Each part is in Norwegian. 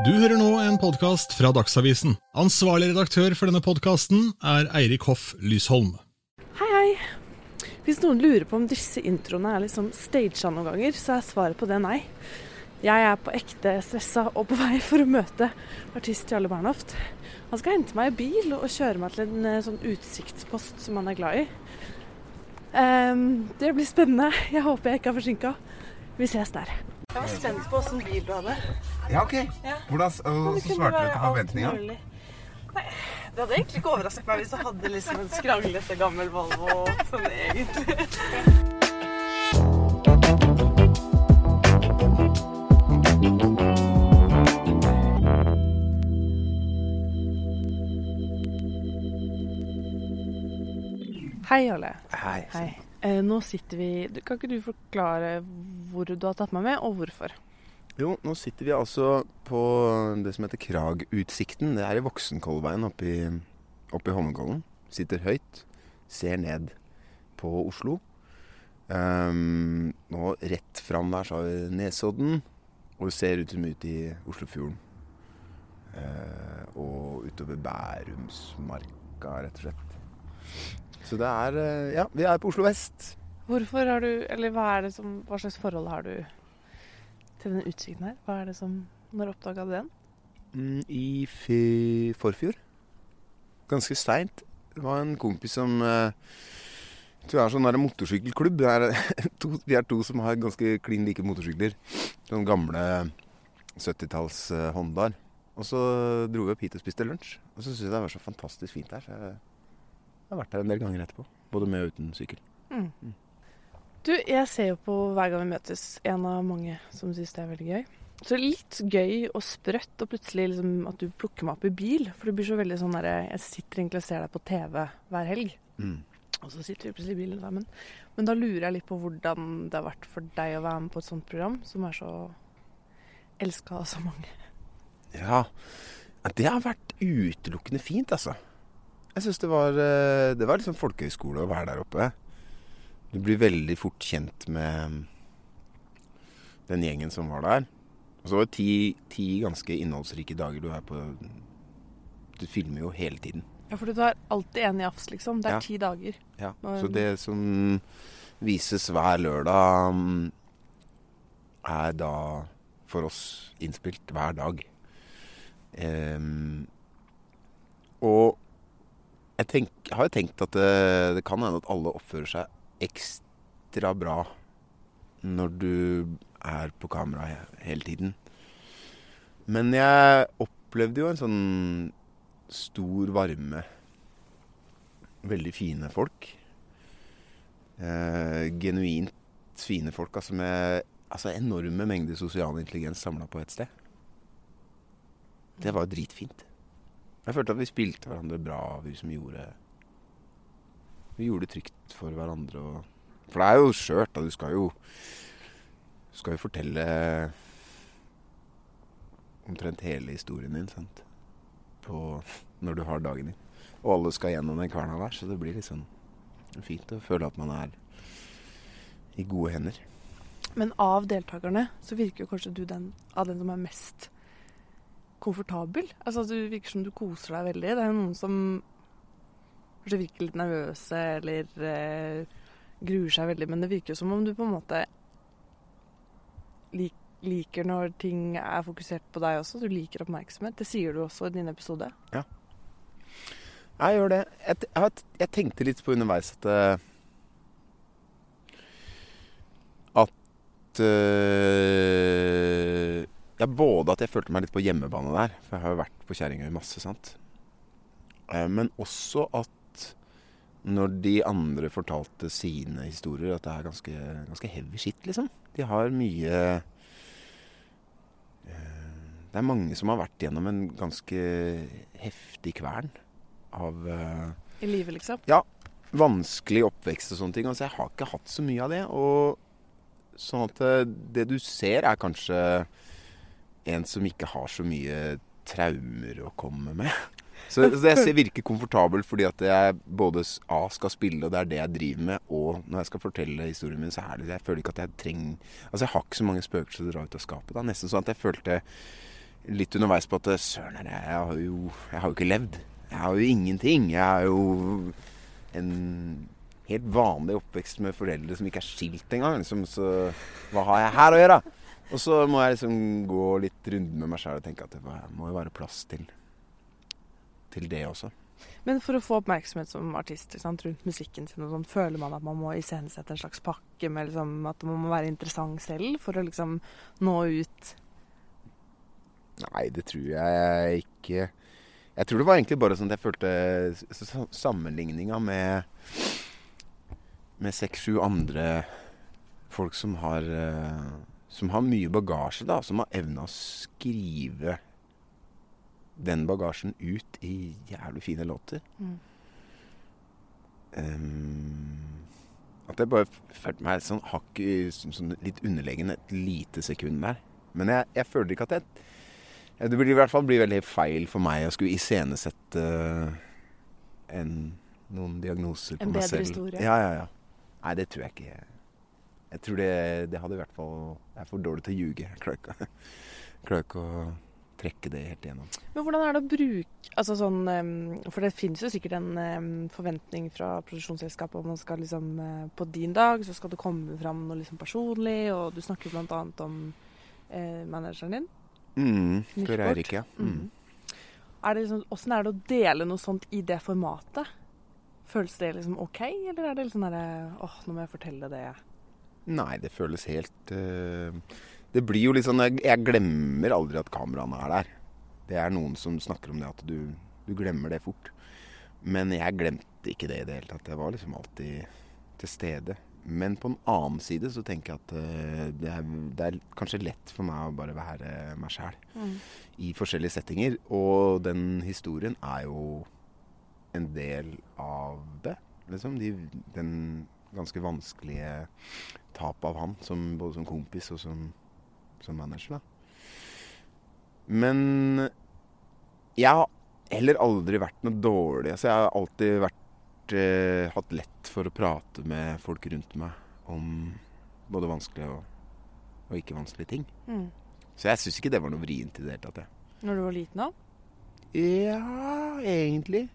Du hører nå en podkast fra Dagsavisen. Ansvarlig redaktør for denne podkasten er Eirik Hoff Lysholm. Hei, hei. Hvis noen lurer på om disse introene er liksom staged noen ganger, så er svaret på det nei. Jeg er på ekte stressa og på vei for å møte artist Jarle Bernhoft. Han skal hente meg i bil og kjøre meg til en eh, sånn utsiktspost som han er glad i. Um, det blir spennende. Jeg håper jeg ikke er forsinka. Vi ses der. Jeg var spent på åssen hadde. Ja, ok. Ja. Hvordan, og, så svarte du til mulig. Nei, det hadde egentlig ikke overrasket meg hvis du hadde liksom en skranglete gammel Volvo sånn egentlig. Hei, Ole. Hei. Hei. Eh, nå sitter vi Kan ikke du forklare hvor du har tatt meg med, og hvorfor? Jo, nå sitter vi altså på det som heter Kragutsikten. Det er i Voksenkollveien oppe i, oppe i Holmenkollen. Sitter høyt, ser ned på Oslo. Um, nå rett fram der så har vi Nesodden, og ser ut som ut i Oslofjorden. Uh, og utover Bærumsmarka, rett og slett. Så det er eh, Ja, vi er på Oslo vest. Hvorfor har du Eller hva det som Hva slags forhold har du til denne utsikten her? Hva er det som Når oppdaga du den? Mm, I fi, forfjor. Ganske seint. Det var en kompis som eh, jeg tror jeg er sånn der motorsykkelklubb. Vi er to som har ganske klin like motorsykler. Sånne gamle 70-talls eh, Hondaer. Og så dro vi opp hit og spiste lunsj. Og så syntes jeg det var så fantastisk fint her. Så jeg har vært her en del ganger etterpå. Både med og uten sykkel. Du, jeg ser jo på hver gang vi møtes, en av mange som syns det er veldig gøy. Så litt gøy og sprøtt og plutselig liksom at du plukker meg opp i bil. For det blir så veldig sånn derre Jeg sitter egentlig og ser deg på TV hver helg. Mm. Og så sitter vi plutselig i bilen sammen. Men da lurer jeg litt på hvordan det har vært for deg å være med på et sånt program, som er så elska av så mange. Ja, ja, det har vært utelukkende fint, altså. Jeg syns det var eh, Det var liksom folkehøyskole å være der oppe. Du blir veldig fort kjent med den gjengen som var der. Og så var det ti, ti ganske innholdsrike dager du er på Du filmer jo hele tiden. Ja, for du har alltid en jafs, liksom. Det er Ja. ti dager. Ja. Så det som vises hver lørdag, mm, er da for oss innspilt hver dag. Um, og jeg tenk, har jo tenkt at det, det kan hende at alle oppfører seg ekstra bra når du er på kamera hele tiden. Men jeg opplevde jo en sånn stor varme. Veldig fine folk. Eh, genuint fine folk. Altså med altså enorme mengder sosial intelligens samla på ett sted. Det var dritfint. Jeg følte at vi spilte hverandre bra, vi som gjorde Vi gjorde det trygt for hverandre. Og, for det er jo skjørt, da. Du skal jo Du skal jo fortelle omtrent hele historien din, sant. På, når du har dagen din. Og alle skal gjennom den kverna der, så det blir sånn fint å føle at man er i gode hender. Men av deltakerne så virker jo kanskje du den av den som er mest komfortabel. Altså Du virker som du koser deg veldig. Det er noen som kanskje virker litt nervøse eller eh, gruer seg veldig, men det virker som om du på en måte lik, liker når ting er fokusert på deg også. Du liker oppmerksomhet. Det sier du også i din episode. Ja. Jeg gjør det. Jeg, jeg, jeg tenkte litt på underveis at At At eh, er både at jeg følte meg litt på hjemmebane der, for jeg har jo vært på Kjerringøy masse, sant. Eh, men også at når de andre fortalte sine historier, at det er ganske, ganske heavy shit, liksom. De har mye eh, Det er mange som har vært gjennom en ganske heftig kvern av eh, I livet, liksom. Ja. vanskelig oppvekst og sånne ting. Altså, jeg har ikke hatt så mye av det. Og sånn at det du ser, er kanskje en som ikke har så mye traumer å komme med. Så, så det jeg virker komfortabel fordi at jeg både A skal spille, og det er det jeg driver med, og når jeg skal fortelle historien min, så er det Jeg føler ikke at jeg trenger Altså, jeg har ikke så mange spøkelser å dra ut av skapet. da. Nesten sånn at jeg følte litt underveis på at søren, jeg, jeg, har jo, jeg har jo ikke levd. Jeg har jo ingenting. Jeg er jo en helt vanlig oppvekst med foreldre som ikke er skilt engang. Liksom, så hva har jeg her å gjøre? Og så må jeg liksom gå litt runde med meg sjøl og tenke at det må jo være plass til, til det også. Men for å få oppmerksomhet som artist sant, rundt musikken sin, sånn, føler man at man må iscenesette en slags pakke med liksom, at man må være interessant selv for å liksom nå ut? Nei, det tror jeg ikke. Jeg tror det var egentlig bare sånn at jeg følte sammenligninga med med seks-sju andre folk som har uh, som har mye bagasje, da. Som har evna å skrive den bagasjen ut i jævlig fine låter. Mm. Um, at jeg bare følte meg sånn hakk sånn litt underlegen et lite sekund der. Men jeg, jeg føler ikke at jeg Det blir i hvert fall blir veldig feil for meg å skulle iscenesette en, noen diagnoser på meg selv. En bedre historie? Ja, ja, ja. Nei, det tror jeg ikke. Jeg tror det, det hadde i hvert fall Jeg er for dårlig til å ljuge. Jeg klarer ikke, å trekke det helt igjennom. Men hvordan er det å bruke altså sånn, For det finnes jo sikkert en forventning fra produksjonsselskapet om man skal liksom eh, På din dag så skal du komme fram noe liksom personlig, og du snakker bl.a. om eh, manageren din. Mm, for Eirik, ja. Mm. Mm. Er det liksom, hvordan er det å dele noe sånt i det formatet? Føles det liksom OK, eller er det litt sånn herre åh, nå må jeg fortelle det? Nei, det føles helt uh, Det blir jo litt sånn jeg, jeg, glemmer aldri at kameraene er der. Det er noen som snakker om det, at du, du, glemmer det fort. Men jeg glemte ikke det i det hele tatt. Jeg var liksom alltid til stede. Men på en annen side så tenker jeg at uh, det, er, det, er, kanskje lett for meg å bare være meg sjæl mm. i forskjellige settinger. Og den historien er jo en del av det. Liksom. De, den ganske vanskelige tap av han, som, både som kompis og som, som manager. da. Men jeg har heller aldri vært noe dårlig. Altså, jeg har alltid vært, eh, hatt lett for å prate med folk rundt meg om både vanskelige og, og ikke vanskelige ting. Mm. Så jeg syns ikke det var noe vrient i det hele tatt. Når du var liten da? Ja, egentlig.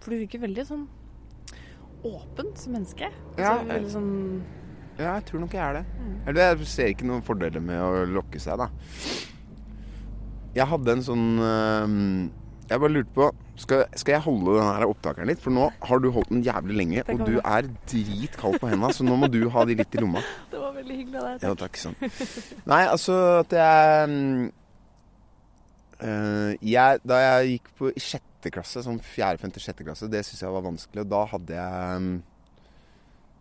For du virker veldig sånn åpent som menneske. Ja, jeg, sånn ja, jeg tror nok jeg er det. Mm. Eller jeg ser ikke noen fordeler med å lokke seg, da. Jeg hadde en sånn øh, Jeg bare lurte på skal, skal, jeg holde den her opptakeren litt? For nå har du holdt den jævlig lenge, og du er dritkald på hendene, så nå må du ha de litt i lomma. Det var veldig hyggelig av deg. Ja, takk. Sånn. Nei, altså at jeg øh, jeg, Da jeg gikk på sjette klasse, sånn fjerde, femte, sjette klasse, det syns jeg var vanskelig, og da hadde jeg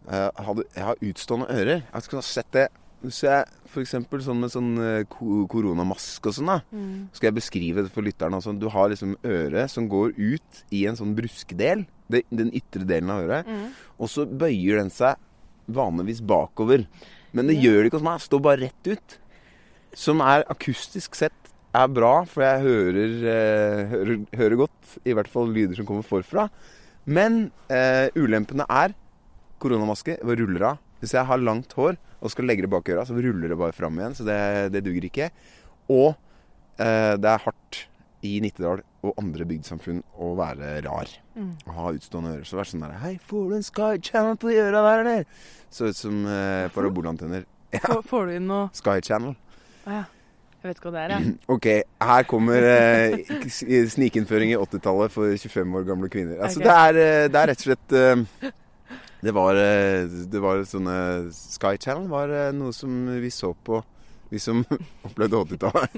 jeg, hadde, jeg har utstående ører. Jeg skulle ha sett det hvis jeg f.eks. sånn med sånn eh, koronamaske og sånn, da. Mm. Skal jeg beskrive det for lytterne. Altså, du har liksom øret som går ut i en sånn bruskedel. Den ytre delen av øret. Mm. Og så bøyer den seg vanligvis bakover. Men det gjør det ikke hos meg. Står bare rett ut. Som er akustisk sett er bra, for jeg hører, eh, hører, hører godt. I hvert fall lyder som kommer forfra. Men eh, ulempene er koronamaske hvor ruller av. Hvis jeg har langt hår og skal legge det bak øra, så ruller det bare fram igjen. Så det, det duger ikke. Og eh, det er hardt i Nittedal og andre bygdesamfunn å være rar. Mm. Å ha utstående ører. Så er sånn der Hei, får du en Sky Channel på de øra der, eller? Så ut som eh, parabolantenner. Ja. Får, får, du inn noe Sky Channel. Ah, ja. Jeg vet ikke hva det er, jeg. Ok, her kommer eh, snikinnføring i 80-tallet for 25 år gamle kvinner. Altså, okay. det, er, eh, det, er, rett og slett eh, det var, eh, det var sånne Sky Channel var noe som vi så på, vi som opplevde 80-tallet.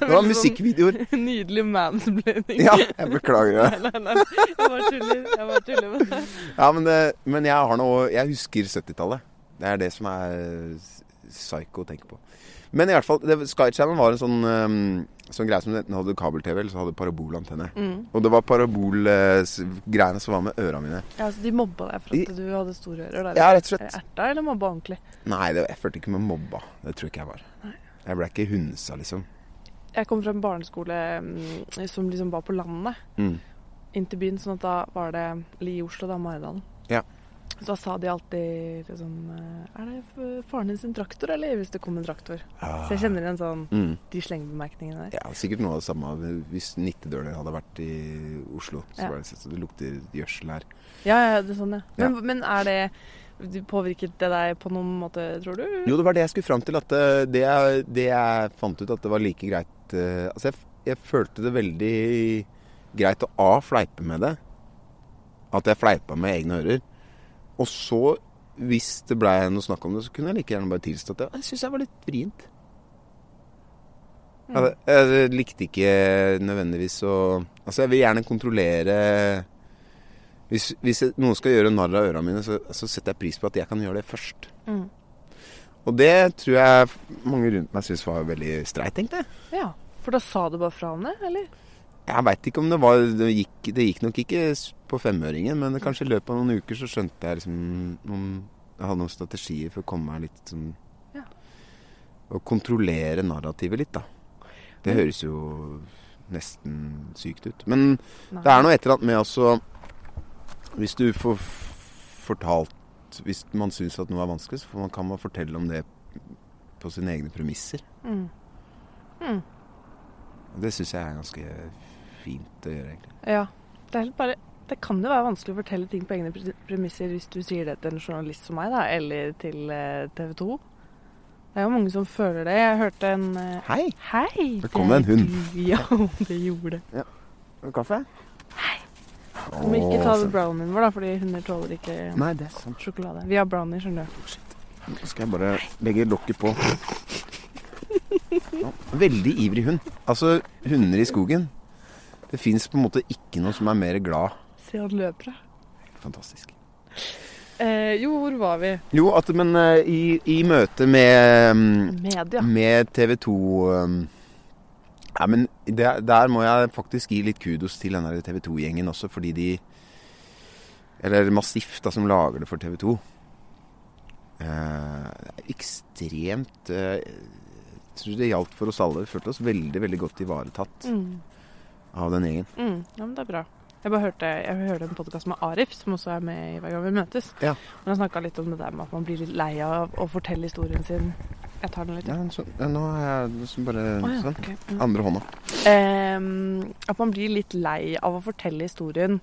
Det var musikkvideoer. Nydelig mansplaining. Ja, jeg beklager det. Nei, nei, nei. Jeg bare tuller. Jeg bare tuller med det. Ja, men, det, men jeg har noe Jeg husker 70-tallet. Det er det som er psycho å tenke på. Men i hvert fall, det, Sky Channel var en sånn um, sånn greie som enten hadde kabel-TV eller så hadde parabolantenne. Mm. Og det var parabolgreiene som var med øra mine. Ja, Så de mobba deg for at du hadde store ører? Der. Ja, rett og slett. Erta eller mobba ordentlig? Nei, det, jeg følte ikke med mobba. Det tror ikke jeg var. Nei. Jeg ble ikke hunsa, liksom. Jeg kom fra en barneskole mm, som liksom var på landet. Mm. Inn til byen, sånn at da var det Li i Oslo, da, Maridalen. Ja. Så da sa de alltid liksom Er det faren din sin traktor, eller? Hvis det kom en traktor. Så jeg kjenner igjen sånn Mm. de slengbemerkningene der. Ja, sikkert noe av det samme hvis Nittedøler hadde vært i Oslo. Så Ja. var det, så det lukter gjødsel her. Ja, ja, det er sånn, ja. Men, men er det Påvirket det deg på noen måte, tror du? Jo, det var det jeg skulle fram til. At eh, det, jeg, det jeg fant ut at det var like greit eh, Altså, jeg, jeg følte det veldig greit å A. Fleipe med det. At jeg fleipa med egne ører. Og så, hvis det blei noe snakk om det, så kunne jeg like gjerne bare tilstå at jeg, jeg syns jeg var litt vrient. Mm. Jeg, jeg likte ikke nødvendigvis å Altså, jeg vil gjerne kontrollere Hvis, hvis jeg- noen skal gjøre narr av ørene mine, så, så setter jeg pris på at jeg kan gjøre det først. Mm. Og det tror jeg mange rundt meg syntes var veldig streit, egentlig. Ja. For da sa du bare fra om det, eller? Jeg veit ikke om det var det gikk, det gikk nok ikke på femøringen, men kanskje i løpet av noen uker så skjønte jeg liksom noen Jeg hadde noen strategier for å komme meg litt sånn Ja. Å kontrollere narrativet litt, da. Det høres jo nesten sykt ut. Men Nei. det er noe et eller annet med også Hvis du får fortalt Hvis man syns at noe er vanskelig, så får man, kan man fortelle om det på sine egne premisser. Mm. Mm. Det syns jeg er ganske fint å gjøre, egentlig. Ja. Det, bare, det kan jo være vanskelig å fortelle ting på egne premisser hvis du sier det til en journalist som meg, da, eller til eh, TV 2. Det er jo mange som føler det. Jeg hørte en eh, Hei! Hei! Det kom en det en hund. Ja, det gjorde det. Kaffe? Du må ikke ta brownien vår, da, fordi hunder tåler ikke Nei, det er sant. sjokolade. Vi har brownie, skjønner du. Nå skal jeg bare legge lokket på. Veldig ivrig hund. Altså, hunder i skogen. Det fins på en måte ikke noe som er mer glad. Se han løper, da. Fantastisk. Eh, jo, hvor var vi? Jo, at, men eh, i, i møte med mm, Media. Med TV 2 um, Nei, men det, der må jeg faktisk gi litt kudos til den TV 2-gjengen også, fordi de Eller Massif, da, som lager det for TV 2. Eh, ekstremt eh, Jeg tror det gjaldt for oss alle. Vi følte oss veldig, veldig godt ivaretatt Mm. Av den gjengen. Mm. Ja, men det er bra. Jeg bare hørte, jeg hørte en podkast med Arif, som også er med i Hver gang vi møtes. Ja. Men Han snakka litt om det der med at man blir litt lei av å fortelle historien sin. Jeg tar den litt. Ja, så, nå er jeg bare oh, ja, sånn. Okay. Mm. Andre hånda. Um, at man blir litt lei av å fortelle historien.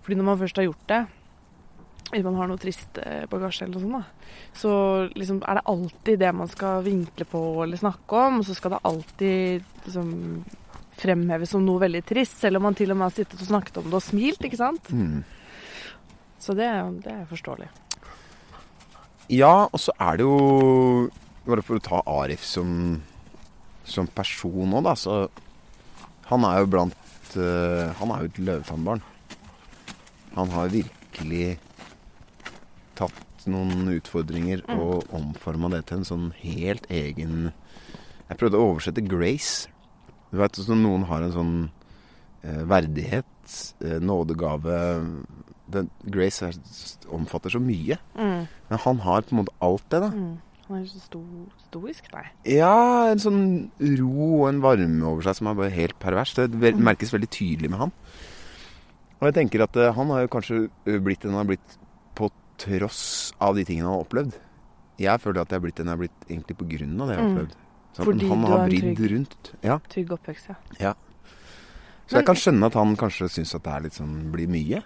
Fordi når man først har gjort det, hvis man har noe trist eh, bagasje eller noe sånt, da, så liksom er det alltid det man skal vinkle på eller snakke om, og så skal det alltid liksom fremheves som noe veldig trist, selv om man til og med har sittet og snakket om det og smilt, ikke sant? Mm. Så det, det er forståelig. Ja, og så er det jo Bare for å ta Arif som, som person òg, da, så Han er jo blant uh, Han er jo et løvetannbarn. Han har virkelig tatt noen utfordringer Mm. og omforma det til en sånn helt egen Jeg prøvde å oversette Grace. Du vet, sånn Noen har en sånn eh, verdighet, eh, nådegave den, Grace er, omfatter så mye. Mm. Men han har på en måte alt det, da. Mm. Han er så sto, stoisk, nei. Ja, en sånn ro og en varme over seg som er bare helt pervers. Det Mm. merkes veldig tydelig med han. Og jeg tenker at eh, han har jo kanskje blitt den han har blitt på tross av de tingene han har opplevd. Jeg føler at jeg har blitt den jeg har blitt egentlig på grunn av det jeg har Mm. opplevd. Så at Fordi han har en vridd rundt. Ja. Trygg oppvekst, ja. Så jeg kan skjønne at han kanskje syns at det sånn blir mye.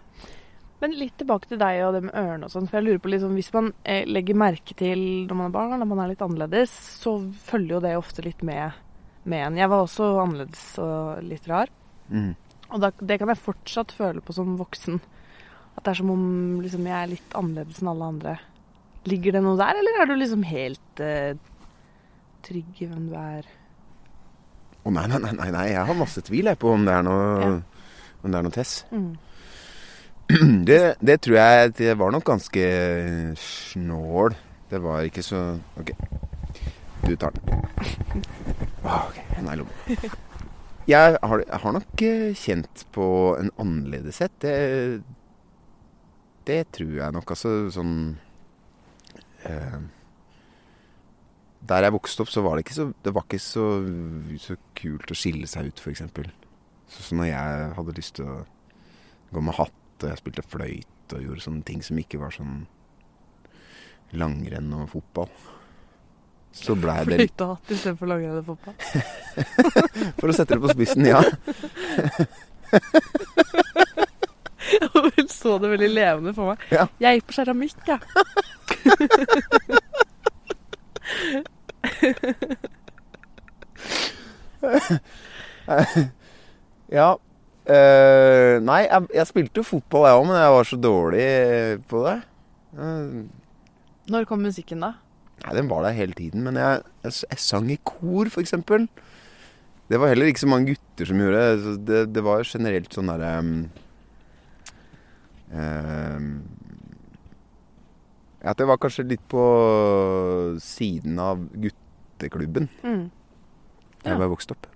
Men litt tilbake til deg og det med ørene og sånn. For jeg lurer på liksom, Hvis man eh, legger merke til når man er barn, når man er litt annerledes, så følger jo det ofte litt med, med en. Jeg var også annerledes og litt rar. Mm. Og da, det kan jeg fortsatt føle på som voksen. At det er som om liksom, jeg er litt annerledes enn alle andre. Ligger det noe der, eller er du liksom helt eh, trygg i hvem du er? Å nei, nei, nei, nei, nei, jeg har masse tvil jeg på om det er noe, Ja. om det er noe Tess. Mm. Det, det tror jeg Det var nok ganske snål. Det var ikke så Ok. Du tar den. Oh, ok, den er i lomma. Jeg har, jeg har nok eh, kjent på en annerledeshet. Det, det tror jeg nok. Altså sånn eh, Der jeg vokste opp, så var det ikke så Det var ikke så, så kult å skille seg ut, f.eks. Så, så når jeg hadde lyst til å gå med hatt, og jeg spilte fløyte og gjorde sånne ting som ikke var sånn langrenn og fotball. Så blei det Fløyte og hatt istedenfor langrenn og fotball. For å sette det på spissen, ja. Jeg så det veldig levende for meg. Ja. Jeg gikk på keramikk, jeg. Ja. eh, nei, jeg, jeg spilte jo fotball jeg òg, men jeg var så dårlig på det. Uh, Når kom musikken, da? nei, den var der hele tiden. Men jeg, jeg, jeg sang i kor, eksempel. Det var heller ikke så mange gutter som gjorde det. Det, det var generelt sånn derre um, um, At det var kanskje litt på siden av gutteklubben Mm. da jeg var vokst opp.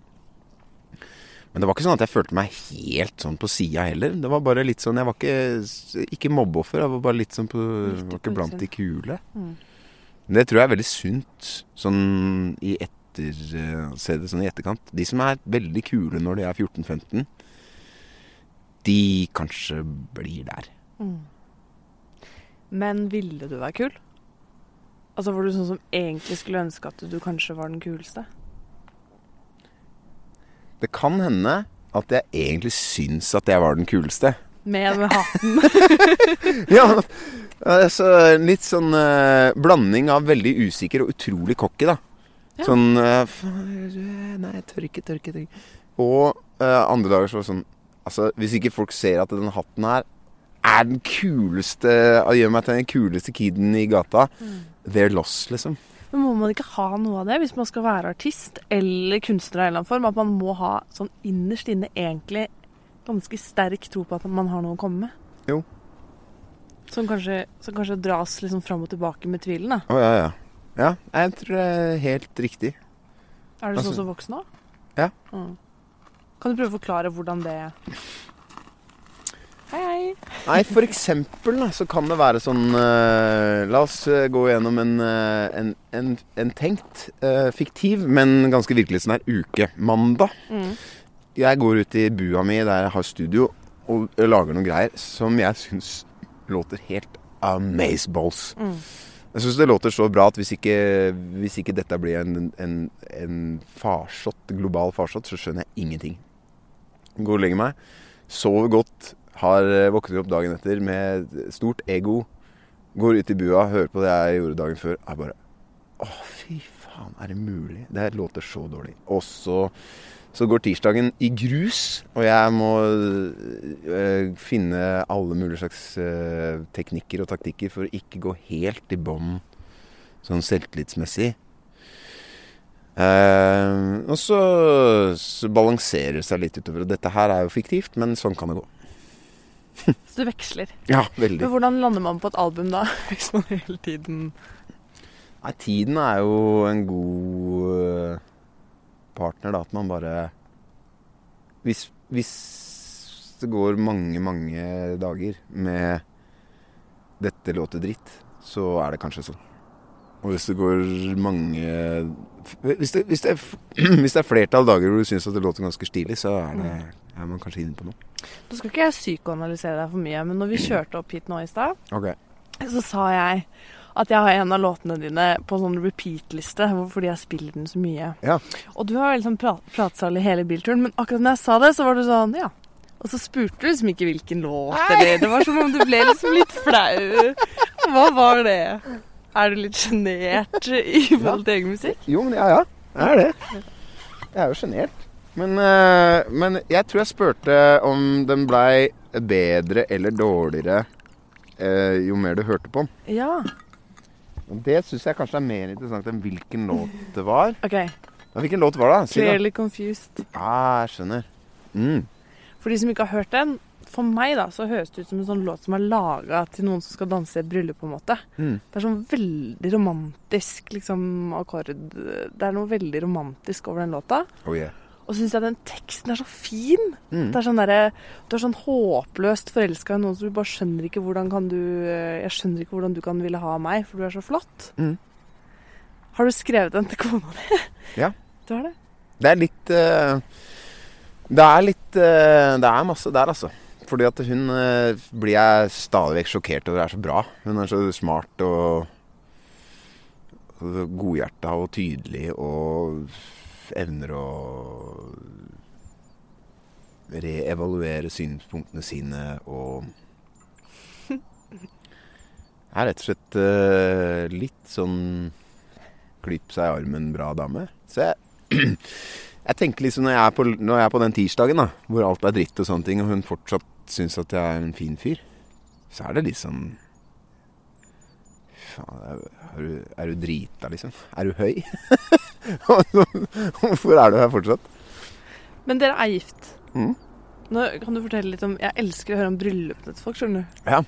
Men det var ikke sånn at jeg følte meg helt sånn på sida heller. Det var bare litt sånn Jeg var ikke, ikke mobbeoffer. Jeg var bare litt sånn på litt Var ikke blant de kule. Mm. Men det tror jeg er veldig sunt sånn i etter eh, Se det sånn i etterkant. De som er veldig kule når de er 14-15, de kanskje blir der. Mm. Men ville du være kul? Altså Var du sånn som egentlig skulle ønske at du kanskje var den kuleste? Det kan hende at jeg egentlig syns at jeg var den kuleste. Med den hatten. Ja, altså litt sånn uh, blanding av veldig usikker og utrolig cocky, da. Ja. Sånn uh, Nei, jeg tør ikke, tør ikke. Tør ikke. Og uh, andre dager så var det sånn Altså, hvis ikke folk ser at den hatten her er den kuleste Gjør meg til den kuleste kiden i gata, they're lost, liksom. Men må man ikke ha noe av det hvis man skal være artist eller kunstner av en eller annen form? At man må ha sånn innerst inne egentlig ganske sterk tro på at man har noe å komme med? Jo. Som kanskje, som kanskje dras liksom fram og tilbake med tvilen, da. Å ja, ja. Ja, jeg tror det er helt riktig. Er du Altså- sånn som voksen òg? Ja. Mm. Kan du prøve å forklare hvordan det Hei, hei. Nei, for eksempel så kan det være sånn eh, La oss eh, gå gjennom en, eh, en, en, en tenkt, fiktiv, men ganske virkelighetsnær uke. Mandag. Mm. Jeg går ut i bua mi der jeg har studio, og lager noen greier som jeg syns låter helt amazeballs. Mm. Jeg syns det låter så bra at hvis ikke, hvis ikke dette blir en, en, en farsott, global farsott, så skjønner jeg ingenting. Går og legger meg, sover godt, har eh, våknet opp dagen etter med stort ego. Går ut i bua, hører på det jeg gjorde dagen før. Er bare Å, fy faen, er det mulig? Det her låter så dårlig. Og så, så går tirsdagen i grus, og jeg må øh, finne alle mulige slags øh, teknikker og taktikker for å ikke gå helt i bånn sånn selvtillitsmessig. Eh, og så, så balanserer det seg litt utover. Og dette her er jo fiktivt, men sånn kan det gå. Så du veksler. Ja, veldig. Men hvordan lander man på et album da? Hvis man hele tiden Nei, tiden er jo en god øh, partner, da. At man bare hvis, hvis det går mange, mange dager med 'dette låter dritt', så er det kanskje sånn. Og hvis det går mange Hvis det, hvis det, er, hvis det er flertall dager hvor du syns det låter ganske stilig, så er, det, er man kanskje inne på noe. Nå skal ikke jeg psykoanalysere deg for mye, men når vi kjørte opp hit nå i stad, okay. så sa jeg at jeg har en av låtene dine på sånn repeat-liste, fordi jeg spiller den så mye. Ja. Og du har veldig sånn pra pratsalig hele bilturen, men akkurat når jeg sa det, så var du sånn, ja. Og så spurte du liksom ikke hvilken låt, eller det var som om du ble liksom litt flau. Hva var det? Er du litt sjenert i forhold til egen musikk? Jo, men ja, ja. Jeg er det. Jeg er jo sjenert. Men, eh, men jeg tror jeg spurte om den blei bedre eller dårligere eh, jo mer du hørte på den. Ja. Det syns jeg kanskje er mer interessant enn hvilken låt det var. OK. Ja, hvilken låt var det? Si. Clearly confused. Ah, jeg skjønner. Mm. For de som ikke har hørt den, for meg da, så høres det ut som en sånn låt som er laga til noen som skal danse i et bryllup, på en måte. Mm. Det er sånn veldig romantisk liksom, akkord. Det er noe veldig romantisk over den låta. Oh yeah. Og så syns jeg den teksten er så fin. Mm. Det er sånn der, Du er sånn håpløst forelska i noen som du bare skjønner ikke hvordan kan du Jeg skjønner ikke hvordan du kan ville ha meg, for du er så flott. Mm. Har du skrevet den til kona di? Ja. Du har det? Det er litt uh, Det er litt uh, Det er masse der, altså. Fordi at hun eh, blir jeg stadig vekk sjokkert over er så bra. Hun er så smart og, godhjerta og tydelig og evner å reevaluere synspunktene sine og er rett og slett eh, litt sånn klyp seg i armen bra dame. Så jeg, jeg tenker liksom når jeg, på, når jeg er på den tirsdagen da, hvor alt er dritt og sånne ting, og hun fortsatt syns at jeg er en fin fyr, så er det litt sånn Faen, er, er, du, er du drita, liksom? Er du høy? Hvorfor er du her fortsatt? Men dere er gift. Mm. Nå kan du fortelle litt om Jeg elsker å høre om bryllupene til folk, skjønner du. Ja.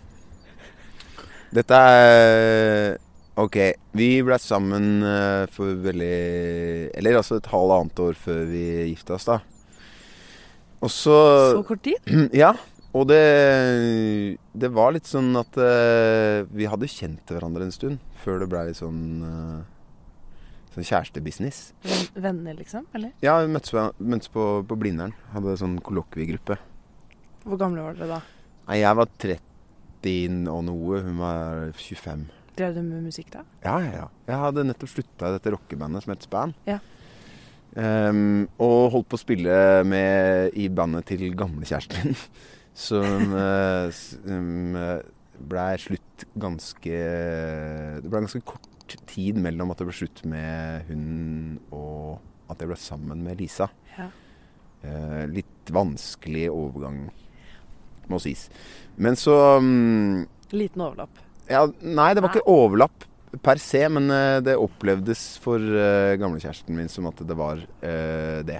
Dette er Ok, vi ble sammen eh, for veldig Eller altså et halvannet år før vi gifta oss, da. Og så Så kort tid? Ja. Og det, det var litt sånn at uh, vi hadde kjent hverandre en stund før det ble litt sånn uh, Sånn kjærestebusiness. Venner, liksom? Eller? Ja, vi møttes, møttes på, på Blindern. Hadde sånn kollokviegruppe. Hvor gamle var dere da? Nei, jeg var 30 og noe. Hun var 25. Drev du med musikk da? Ja, ja, ja. Jeg hadde nettopp slutta i dette rockebandet som het Span. Ja. Um, og holdt på å spille med i bandet til gamlekjæresten min. Som som blei slutt ganske Det ble ganske kort tid mellom at det ble slutt med hunden og at jeg ble sammen med Lisa. Ja. Eh, litt vanskelig overgang, må sies. Men så um, Liten overlapp. ja, Nei, det var ikke overlapp per se, men uh, det opplevdes for uh, gamlekjæresten min som at det var uh, det.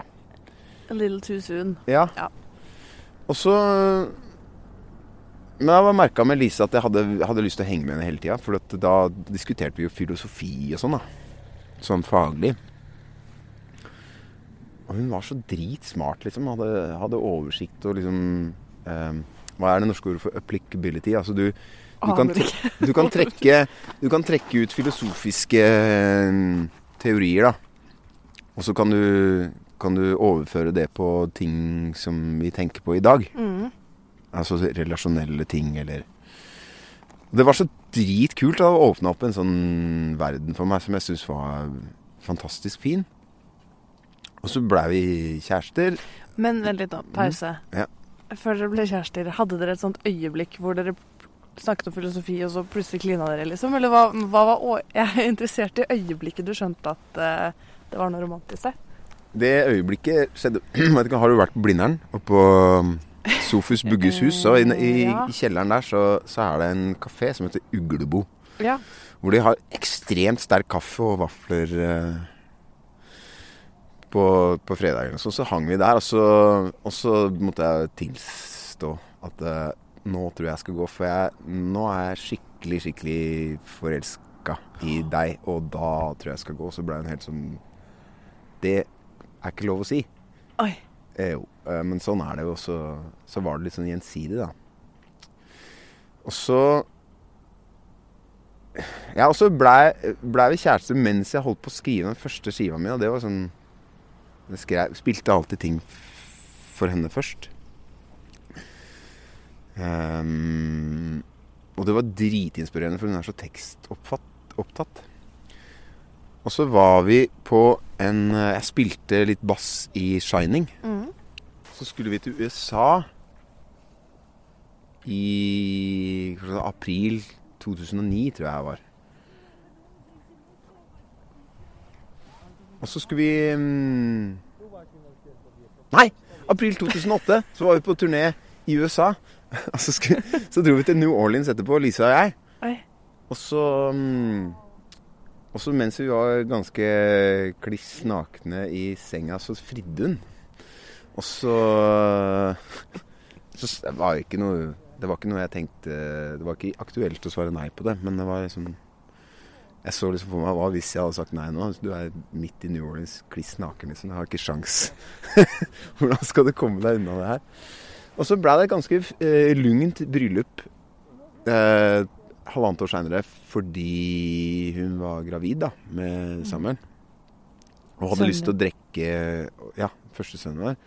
A little too soon. Ja. Ja. Og så Men jeg merka med Lise at jeg hadde, hadde lyst til å henge med henne hele tida. For da diskuterte vi jo filosofi og sånn, da. Sånn faglig. Og hun var så dritsmart, liksom. Hadde, hadde oversikt og liksom eh, Hva er det norske ordet for applicability? Altså du, du kan, du, kan trekke, du kan trekke ut filosofiske eh, teorier, da. Og så kan du, kan du overføre det på ting som vi tenker på i dag. Mm. Altså relasjonelle ting, eller Det var så dritkult. Det åpne åpna opp en sånn verden for meg som jeg syns var fantastisk fin. Og så blei vi kjærester. Men vent litt nå. Pause. Ja. Før dere ble kjærester, hadde dere et sånt øyeblikk hvor dere snakket om filosofi, og så plutselig klina dere, liksom? Eller hva, hva var å Jeg er interessert i øyeblikket du skjønte at uh, det var noe romantisk der. Det øyeblikket skjedde Vet ikke, Har du vært på Blindern? Og på Sofus Bugges hus. Så i, i, i kjelleren der så, så er det en kafé som heter Uglebo. Ja. Hvor de har ekstremt sterk kaffe og vafler eh, på, på fredagen. Så, så hang vi der, og så, og så måtte jeg tilstå at eh, nå tror jeg jeg skal gå, for jeg, nå er jeg skikkelig, skikkelig forelska i deg, og da tror jeg jeg skal gå. Så ble hun helt sånn Det er ikke lov å si. Oi. Eh, jo, eh, men sånn er det jo. også. så var det litt sånn gjensidig, da. Og så Ja, og så blei ble vi kjærester mens jeg holdt på å skrive den første skiva mi, og det var sånn Jeg skrev, spilte alltid ting for henne først. Um, og det var dritinspirerende, for hun er så tekstopptatt. Og så var vi på en eh, Jeg spilte litt bass i Shining. Mm. Så skulle vi til USA i april 2009, tror jeg det var. Og så skulle vi mm, Nei! April 2008. Så var vi på turné i USA. Så, skulle, så dro vi til New Orleans etterpå, Lisa og jeg. Og så Og så mens vi var ganske kliss nakne i senga, så fridde hun. Og så Så s- det var ikke noe Det var ikke noe jeg tenkte Det var ikke aktuelt å svare nei på det, men det var liksom Jeg så liksom for meg hva hvis jeg hadde sagt nei nå? Du er midt i New Orleans, kliss naken, liksom. Jeg har ikke sjans. Hvordan skal du komme deg unna det her? Og så ble det et ganske eh, lugnt bryllup eh, halvannet år seinere fordi hun var gravid da, med Samuel. Og hadde Sønnen lyst til å drikke Ja, første sønnen var.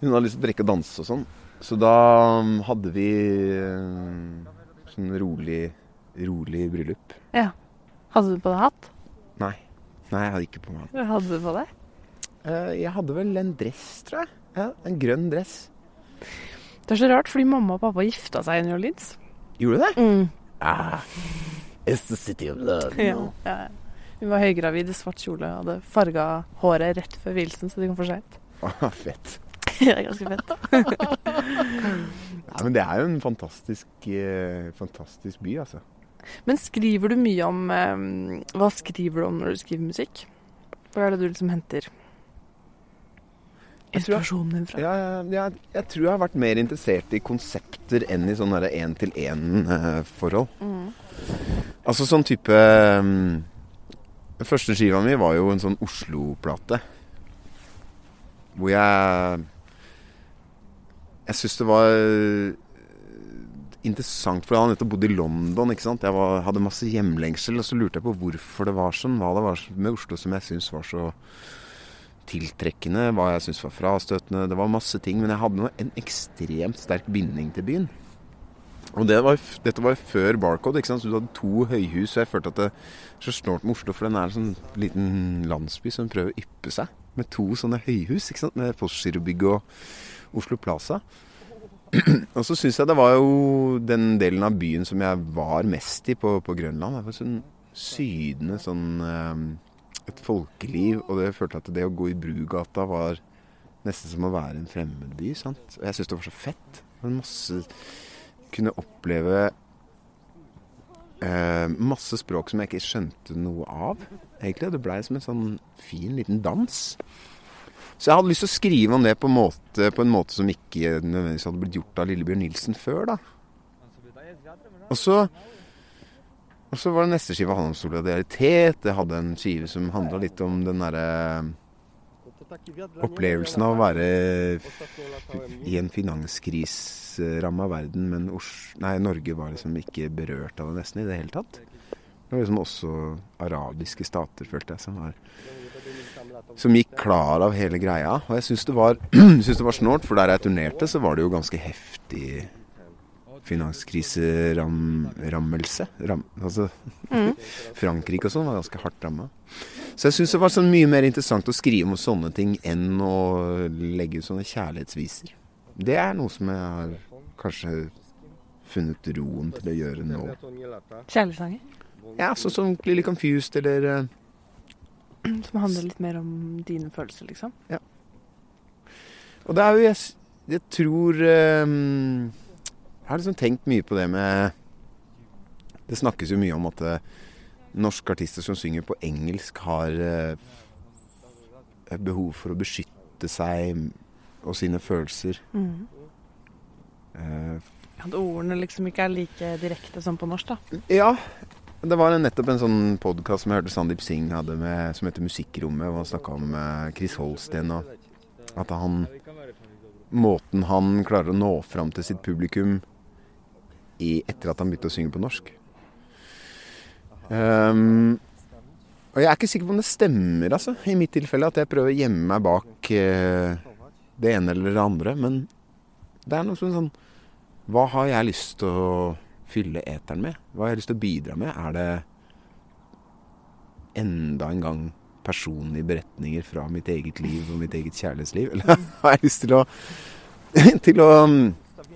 Hun hadde lyst til å drikke og danse og sånn. Så da um, hadde vi um, sånn rolig, rolig bryllup. Hadde du på deg hatt? Nei. Nei, jeg hadde ikke på meg Hva hadde du på deg? Eh, Jeg hadde vel en dress, tror jeg. Ja, En grønn dress. Det er så rart, fordi mamma og pappa gifta seg i New Orleans. Gjorde du det? Mm. Ah, it's the city of love. Ja. ja. Hun var høygravid i svart kjole og hadde farga håret rett før vielsen, så de kom for seint. Ah, fett. det er ganske fett. Ja, men det er jo en fantastisk, eh, fantastisk by, altså. Men skriver du mye om eh, Hva skriver du om når du skriver musikk? Hva er det du liksom henter inspirasjonen din fra? Ja, jeg, jeg, tror jeg har vært mer interessert i konsepter enn i sånne én-til-én-forhold. Mm. Altså sånn type um, første skiva mi var jo en sånn Oslo-plate. Hvor jeg Jeg syns det var eh, interessant, for jeg hadde nettopp bodd i London. ikke sant? Jeg var, hadde masse hjemlengsel, og så lurte jeg på hvorfor det var sånn. Hva det var med Oslo som jeg syns var så tiltrekkende, hva jeg syntes var frastøtende. Det var masse ting, men jeg hadde en ekstremt sterk binding til byen. Og det var, dette var før Barcode, ikke sant? så du hadde to høyhus, og jeg følte at det så snålt med Oslo, for den er en sånn liten landsby som prøver å yppe seg. Med to sånne høyhus, ikke sant? med Postgirobygget og Oslo Plaza. og så syns jeg det var jo den delen av byen som jeg var mest i på, på Grønland. Det var sånn sydende sånn eh, et folkeliv, og det følte at det å gå i Brugata var nesten som å være en fremmedby. sant? Og jeg syntes det var så fett. Masse Kunne oppleve eh, masse språk som jeg ikke skjønte noe av, egentlig. Det blei som en sånn fin liten dans. Så jeg hadde lyst til å skrive om det på en måte, på en måte som ikke nødvendigvis hadde blitt gjort av Lillebjørn Nilsen før, da. Og så og så var det neste skive handla om solidaritet. Det hadde en skive som handla litt om den derre opplevelsen av å være i en finanskriseramma verden, men nei, Norge var liksom ikke berørt av det nesten i det hele tatt. Det var liksom også arabiske stater, følte jeg, som var som gikk klar av hele greia. Og jeg syns det var, synes det var snålt, for der jeg turnerte, så var det jo ganske heftig finanskriserammelse. Ram, altså, Mm. Frankrike og sånn var ganske hardt ramma. Så jeg syns det var sånn mye mer interessant å skrive om sånne ting enn å legge ut sånne kjærlighetsviser. Det er noe som jeg har kanskje funnet roen til å gjøre nå. Kjærlighetssanger? Ja, sånn som Lily Confused eller eh, Som handler litt mer om dine følelser, liksom? Og det er jo Jeg, jeg tror ehm, Jeg har liksom tenkt mye på det med Det snakkes jo mye om at eh, norske artister som synger på engelsk, har eh, behov for å beskytte seg og sine følelser. Mm. Uh, At ordene liksom ikke er like direkte som på norsk, da. ja. Det var nettopp en sånn podkast som jeg hørte Sandeep Singh hadde med, som heter Musikkrommet, hvor han snakka om Chris Holsten og at han Måten han klarer å nå fram til sitt publikum etter at han begynte å synge på norsk. Um, og jeg er ikke sikker på om det stemmer, altså, i mitt tilfelle, at jeg prøver å gjemme meg bak uh, det ene eller det andre. Men det er noe sånn sånn Hva har jeg lyst til å fylle eteren med? Hva har jeg lyst til å bidra med? Er det enda en gang personlige beretninger fra mitt eget liv og mitt eget kjærlighetsliv? Eller har jeg lyst til å, til å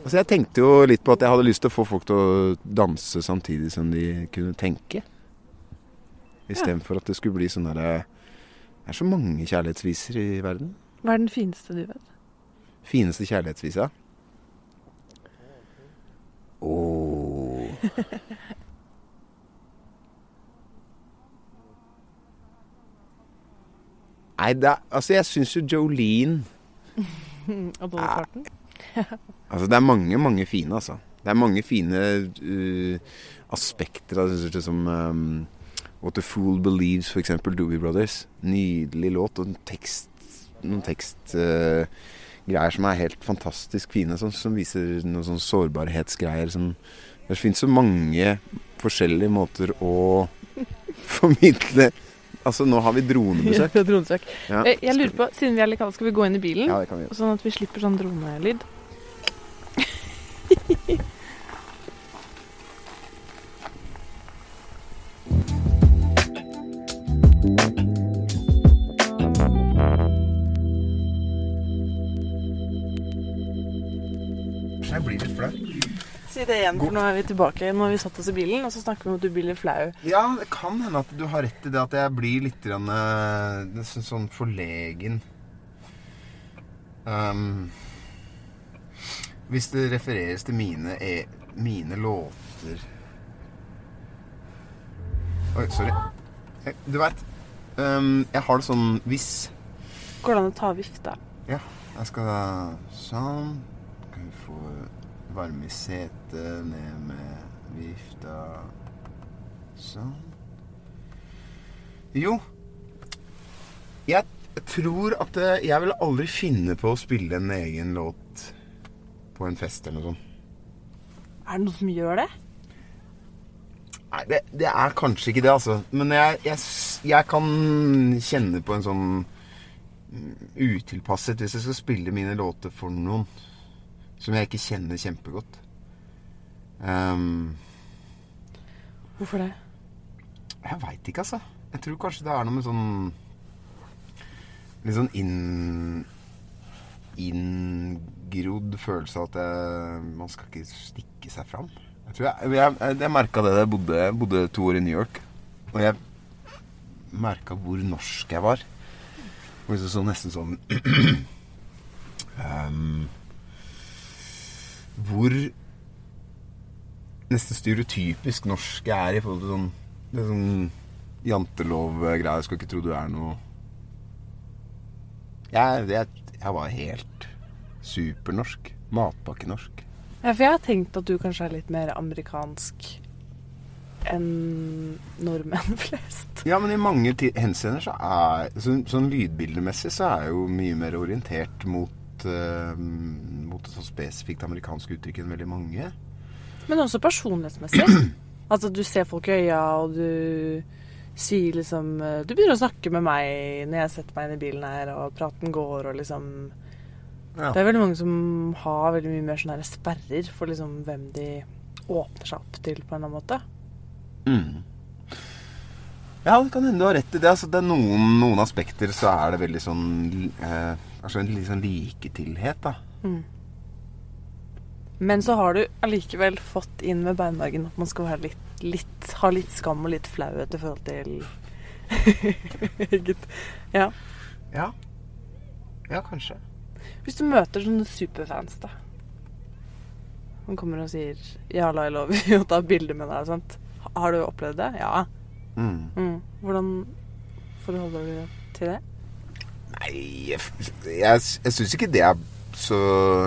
Altså Jeg tenkte jo litt på at jeg hadde lyst til å få folk til å danse samtidig som de kunne tenke. Istedenfor at det skulle bli sånn derre Det er så mange kjærlighetsviser i verden. Hva er den fineste du vet? Fineste kjærlighetsvisa? Åh Nei, det er, altså jeg syns jo Jolene Av Dolly Parton? Altså det er mange, mange fine, altså. Det er mange fine uh, aspekter av det, som um, What the Fool Believes, eksempel, Doobie Brothers. Nydelig låt, og tekst, noen tekstgreier som er helt fantastisk fine, som, som viser noen sånn sårbarhetsgreier som Det fins så mange forskjellige måter å formidle Altså, nå har vi dronebesøk. Ja, dronesøk. Ja, Eh, Jeg lurer på, siden vi er litt kalde, skal vi gå inn i bilen? Ja, det kan vi gjøre. Sånn at vi slipper sånn dronelyd. Jeg blir litt flau. Si det igjen, for nå er vi tilbake. Nå har vi satt oss i bilen, og så snakker vi om at du blir litt flau. Ja, det kan hende at du har rett i det at jeg blir litt grann, eh, sånn forlegen. Um, hvis det refereres til mine, e mine låter Oi, sorry. Du veit, um, jeg har det sånn hvis Går det an å ta vifta? Ja, jeg skal sånn. Kan vi få varme i setet, ned med vifta Sånn. Jo. Jeg tror at eh, jeg vil aldri finne på å spille en egen låt på en fest eller noe sånt. Er det noen som gjør det? Nei, det, det er kanskje ikke det, altså. Men jeg, jeg, jeg kan kjenne på en sånn mm, utilpasset hvis jeg skal spille mine låter for noen som jeg ikke kjenner kjempegodt. Um, Hvorfor det? jeg veit ikke, altså. Jeg tror kanskje det er noe med sånn Litt sånn inn inngrodd følelse av at jeg, man skal ikke stikke seg fram. Jeg tror jeg, jeg, jeg merka det da jeg bodde, bodde to år i New York. Og jeg merka hvor norsk jeg var. Og så, så nesten sånn um, Hvor nesten stereotypisk norsk jeg er i forhold til sånn Det sånn jantelov-greier. Skal ikke tro du er noe jeg, jeg, jeg var helt supernorsk. Matpakkenorsk. Ja, for jeg har tenkt at du kanskje er litt mer amerikansk enn nordmenn flest. Ja, men i mange henseender så er så, Sånn lydbildemessig så er jeg jo mye mer orientert mot uh, Mot et sånt spesifikt amerikansk uttrykk enn veldig mange. Men også personlighetsmessig. Altså, du ser folk i øya, og du sier liksom eh, Du begynner å snakke med meg når jeg setter meg inn i bilen her, og praten går, og liksom Ja. Det er veldig mange som har veldig mye mer sånne sperrer for liksom hvem de åpner seg opp til, på en eller annen måte. Mm. Ja, det kan hende du har rett i det. Altså, det er noen, noen aspekter så er det veldig sånn eh, Altså en litt sånn liketilhet, da. Men så har du allikevel fått inn med beinmargen at man skal være litt, litt, ha litt skam og litt flauhet i forhold til eget Ja. Ja. Ja, kanskje. Hvis du møter sånne superfans, da. Som kommer og sier 'Jalla, I lov å ta bilde med deg og sånt. Har du opplevd det? Ja. Mm. Mm. Hvordan forholder du deg til det? Nei, jeg, jeg, jeg syns ikke det er så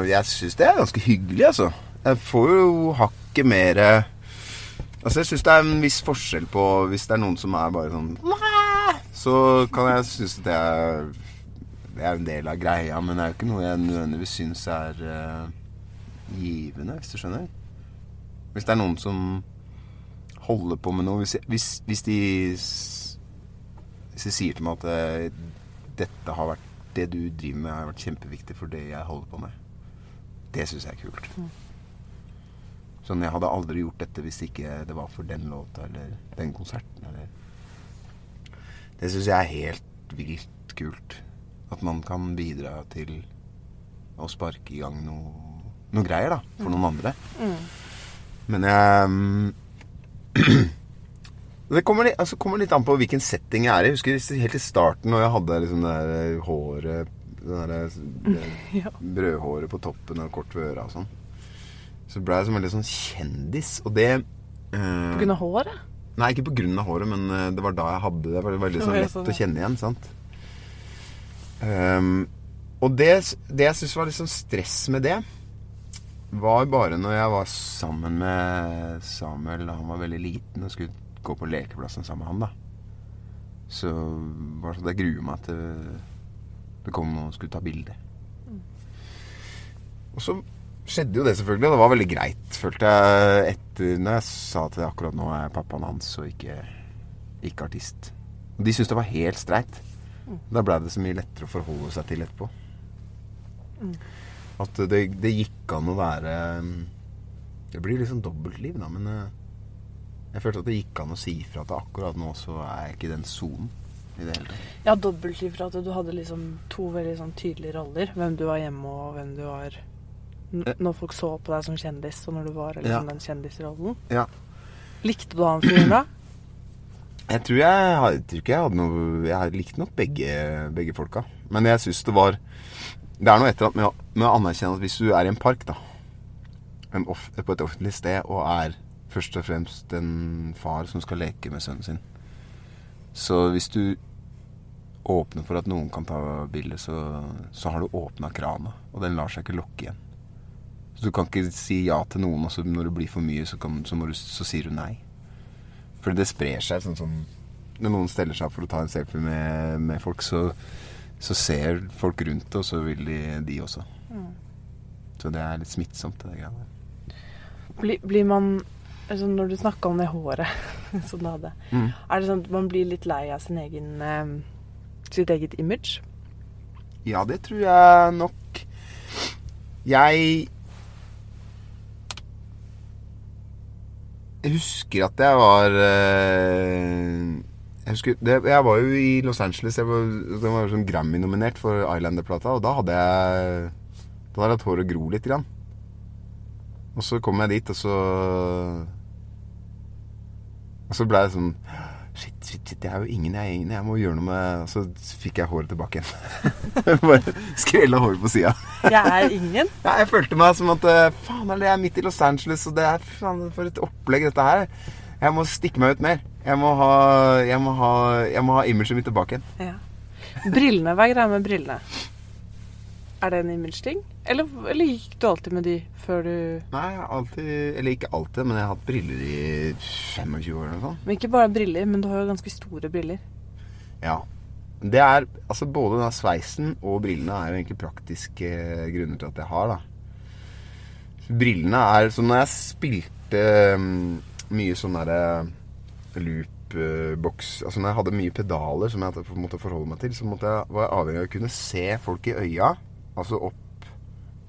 Jeg syns det er ganske hyggelig, altså. Jeg får jo hakket mer Altså, jeg syns det er en viss forskjell på hvis det er noen som er bare sånn Så kan jeg synes at det er Det er en del av greia, men det er jo ikke noe jeg nødvendigvis syns er uh, givende, hvis du skjønner. Hvis det er noen som holder på med noe Hvis, hvis, hvis de Hvis de sier til meg at eh, dette har vært det du driver med, har vært kjempeviktig for det jeg holder på med. Det syns jeg er kult. Sånn, Jeg hadde aldri gjort dette hvis ikke det var for den låta eller den konserten. Eller. Det syns jeg er helt vilt kult. At man kan bidra til å sparke i gang noe, noe greier da, for noen andre. Men jeg mm, Det kommer litt, altså kommer litt an på hvilken setting jeg er i. Jeg husker helt i starten når jeg hadde liksom det der håret Det der det Ja. brødhåret på toppen og kort ved øra og sånn. Så ble jeg som veldig sånn kjendis. Og det eh, På grunn av håret? Nei, ikke på grunn av håret, men eh, det var da jeg hadde det. Det var veldig sånn lett sånn, å kjenne igjen, sant. Um, og det, det jeg syns var litt sånn stress med det, var bare når jeg var sammen med Samuel da han var veldig liten og skulle gå på lekeplassen sammen med han, da. Så var det sånn at jeg gruer meg til det kom noen og skulle ta bilde. Og så skjedde jo det selvfølgelig, det var veldig greit, følte jeg, etter når jeg sa til akkurat nå er pappaen hans og ikke, ikke artist. Og de syntes det var helt streit. Da blei det så mye lettere å forholde seg til etterpå. At det, det gikk an å være Det blir liksom dobbeltliv, da, men eh, jeg følte at det gikk an å si ifra at akkurat nå så er jeg ikke i den sonen i det hele tatt. Ja, dobbeltliv fra at du hadde liksom to veldig sånn tydelige roller. Hvem du var hjemme og hvem du var når folk så på deg som kjendis, og når du var liksom, Ja. den kjendisrollen. Ja. Likte du han fyren da? Jeg tror jeg, jeg tror ikke jeg hadde noe Jeg likte nok begge, begge folka. Men jeg syns det var Det er noe etter at med, med å anerkjenne at hvis du er i en park, da en off, På et offentlig sted og er først og fremst en far som skal leke med sønnen sin Så hvis du åpner for at noen kan ta bilde, så, så har du åpna krana. Og den lar seg ikke lokke igjen. Så du kan ikke si ja til noen, og så når det blir for mye, så, kan, så, du, så sier du nei. For det sprer seg sånn som Når noen steller seg opp for å ta en selfie med, med folk, så, så ser folk rundt, og så vil de, de også. Så det er litt smittsomt, det greia der. Blir, blir man altså Når du snakka om det håret som du hadde, Mm. er det sånn at man blir litt lei av sin egen eh, sitt eget image? Ja, det tror jeg nok. Jeg Jeg husker at jeg var eh, Jeg husker det, Jeg var jo i Los Angeles. Jeg var, det var sånn Grammy-nominert for Islander-plata, og da hadde jeg Da hadde jeg hatt hår gro litt. Grann. Og så kom jeg dit, og så Og så ble jeg sånn Shit, jeg er jo ingen, jeg er ingen. Jeg må gjøre noe med så fikk jeg håret tilbake igjen. Bare skrella håret på sida. Jeg er ingen. Ja, jeg følte meg som at eh, Faen, jeg er midt i Los Angeles, og det er faen for et opplegg dette her. Jeg må stikke meg ut mer. Jeg må ha, jeg må ha, jeg må ha imaget mitt tilbake igjen. Ja. Brillene, hva er greia med brillene? Er det en image-ting? Eller, eller gikk du alltid med de før du Nei, alltid Eller ikke alltid, men jeg har hatt briller i 25 år eller noe sånt. Men ikke bare briller, men du har jo ganske store briller. Ja. Det er Altså, både den sveisen og brillene er jo egentlig praktiske grunner til at jeg har, da. Brillene er Så når jeg spilte mm, mye sånn derre loopbox Altså når jeg hadde mye pedaler som jeg måtte forholde meg til, så jeg, var jeg avhengig av å kunne se folk i øya. Altså opp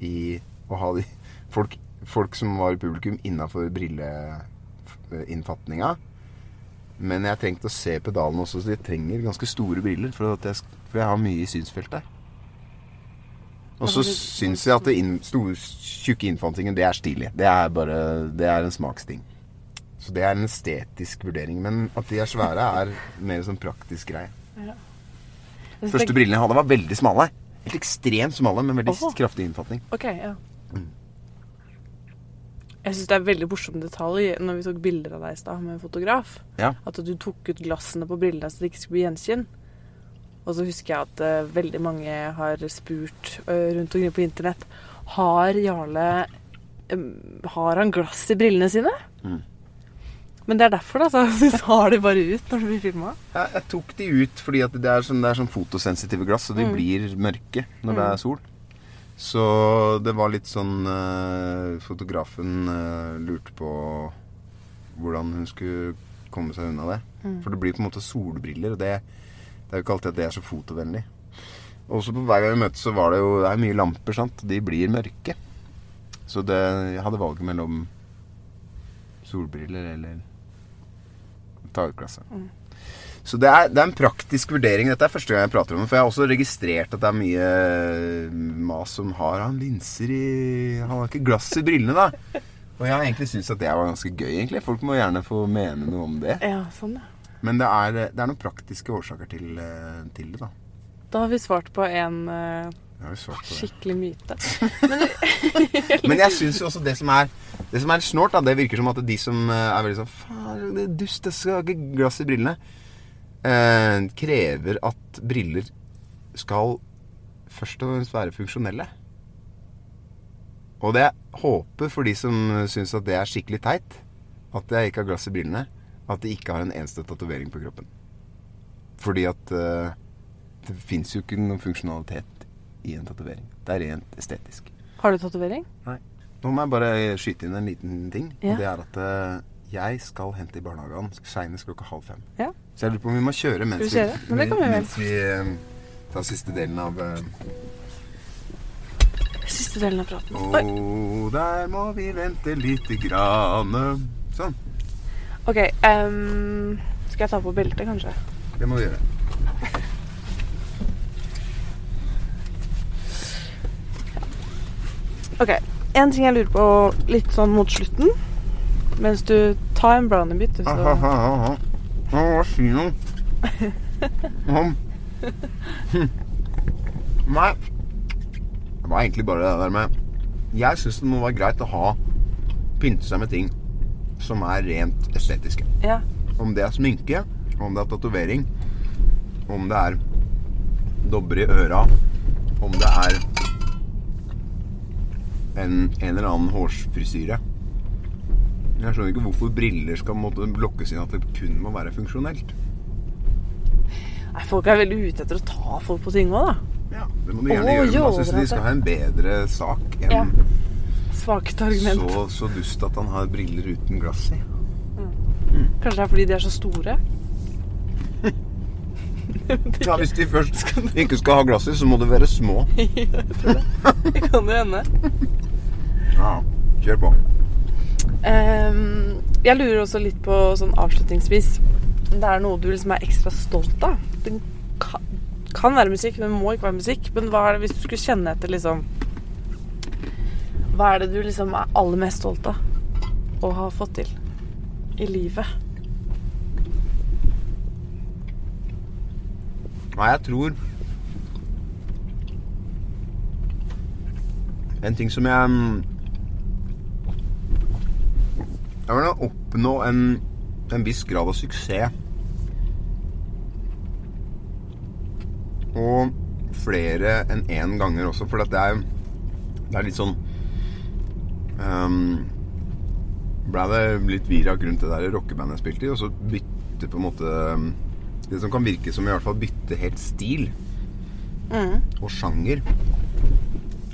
i Å ha de folk, folk som var i publikum innafor brilleinnfatninga. Men jeg trengte å se pedalene også, så jeg trenger ganske store briller. For, at jeg, for jeg har mye i synsfeltet. Og så syns jeg at det inn, store, tjukke innfantingen, det er stilig. Det er bare Det er en smaksting. Så det er en estetisk vurdering. Men at de er svære, er mer sånn praktisk greie. Ja. Første brillene jeg hadde, var veldig smale. Helt ekstremt smale, men veldig Oho. kraftig innfatning. Ok, ja. Mm. Jeg syns det er veldig morsom detalj når vi tok bilder av deg i stad med fotograf. Ja. At du tok ut glassene på brillene så det ikke skulle bli gjenkinn. Og så husker jeg at uh, veldig mange har spurt uh, rundt omkring på internett Har Jarle um, Har han glass i brillene sine? Mm. Men det er derfor, da. Så du tar de bare ut når du blir filma. Jeg, jeg tok de ut fordi det er sånn, det er sånn fotosensitive glass, så de Mm. blir mørke når det Mm. er sol. Så det var litt sånn eh, Fotografen eh, lurte på hvordan hun skulle komme seg unna det. Mm. For det blir på en måte solbriller, og det, det er jo ikke alltid at det er så fotovennlig. Også på hver gang vi møtes, så var det jo Det er mye lamper, sant. De blir mørke. Så det, jeg hadde valget mellom solbriller eller ta. Mm. Så det er, det er en praktisk vurdering. Dette er første gang jeg prater om det. For jeg har også registrert at det er mye mas som har han linser i Han har ikke glass i brillene, da. Og jeg har egentlig syntes at det var ganske gøy, egentlig. Folk må gjerne få mene noe om det. Ja, sånn, ja. Men det er, det er noen praktiske årsaker til, eh, til det, da. Da har vi svart på en eh, jo svart på det. skikkelig myte. Men jeg syns jo også det som er Det som er snålt, da, det virker som at de som eh, er veldig sånn Faen, det er dust, jeg skal ha ikke glass i brillene. Eh, krever at briller skal først og fremst være funksjonelle. Og det jeg håper for de som syns at det er skikkelig teit, at jeg ikke har glass i brillene, at de ikke har en eneste tatovering på kroppen. Fordi at eh, det fins jo ikke noen funksjonalitet i en tatovering. Det er rent estetisk. Har du tatovering? Nå må jeg bare skyte inn en liten ting. Ja. Og det er at eh, jeg skal hente i barnehagen seinest klokka halv fem. Ja. Så jeg lurer på om vi må kjøre mens vi kjøre? Men det vi mens vi eh, tar siste delen av eh, Siste delen av praten. Å, oh, der må vi vente lite grann. Sånn. OK. Um, skal jeg ta på beltet, kanskje? Det må vi gjøre. OK. En ting jeg lurer på litt sånn mot slutten, mens du tar en brownie-bit du, så Hva si noe? Nei. Det var egentlig bare det der med Jeg syns det må være greit å ha pynte seg med ting som er rent estetiske. Ja. Om det er sminke, om det er tatovering, om det er dobber i øra, om det er en, en eller annen hårsfrisyre. Jeg skjønner ikke hvorfor briller skal måtte blokkes inn at det kun må være funksjonelt. Nei, folk er veldig ute etter å ta folk på ting òg, da. Ja, Det må du gjerne oh, gjøre, men gjorde syns de skal ha en bedre sak enn Ja. Svakt argument. så, så dust at han har briller uten glass i. Kanskje det er fordi de er så store? Ja, Hvis de først ikke skal ha glass i, så må de være små. Det kan jo hende. Ja, kjør på. Um, jeg lurer også litt på sånn avslutningsvis det er noe du liksom er ekstra stolt av. Det kan, kan være musikk, men det må ikke være musikk. Men hva er det hvis du skulle kjenne etter liksom Hva er det du liksom er aller mest stolt av å ha fått til i livet? Nei, jeg tror En ting som jeg Jeg vil oppnå en, en viss grad av suksess. Og flere enn én ganger også, for det er, det er litt sånn um, Ble det litt virak rundt det der rockebandet jeg spilte i, og så bytte på en måte Det som kan virke som i hvert fall bytte helt stil Mm, og sjanger.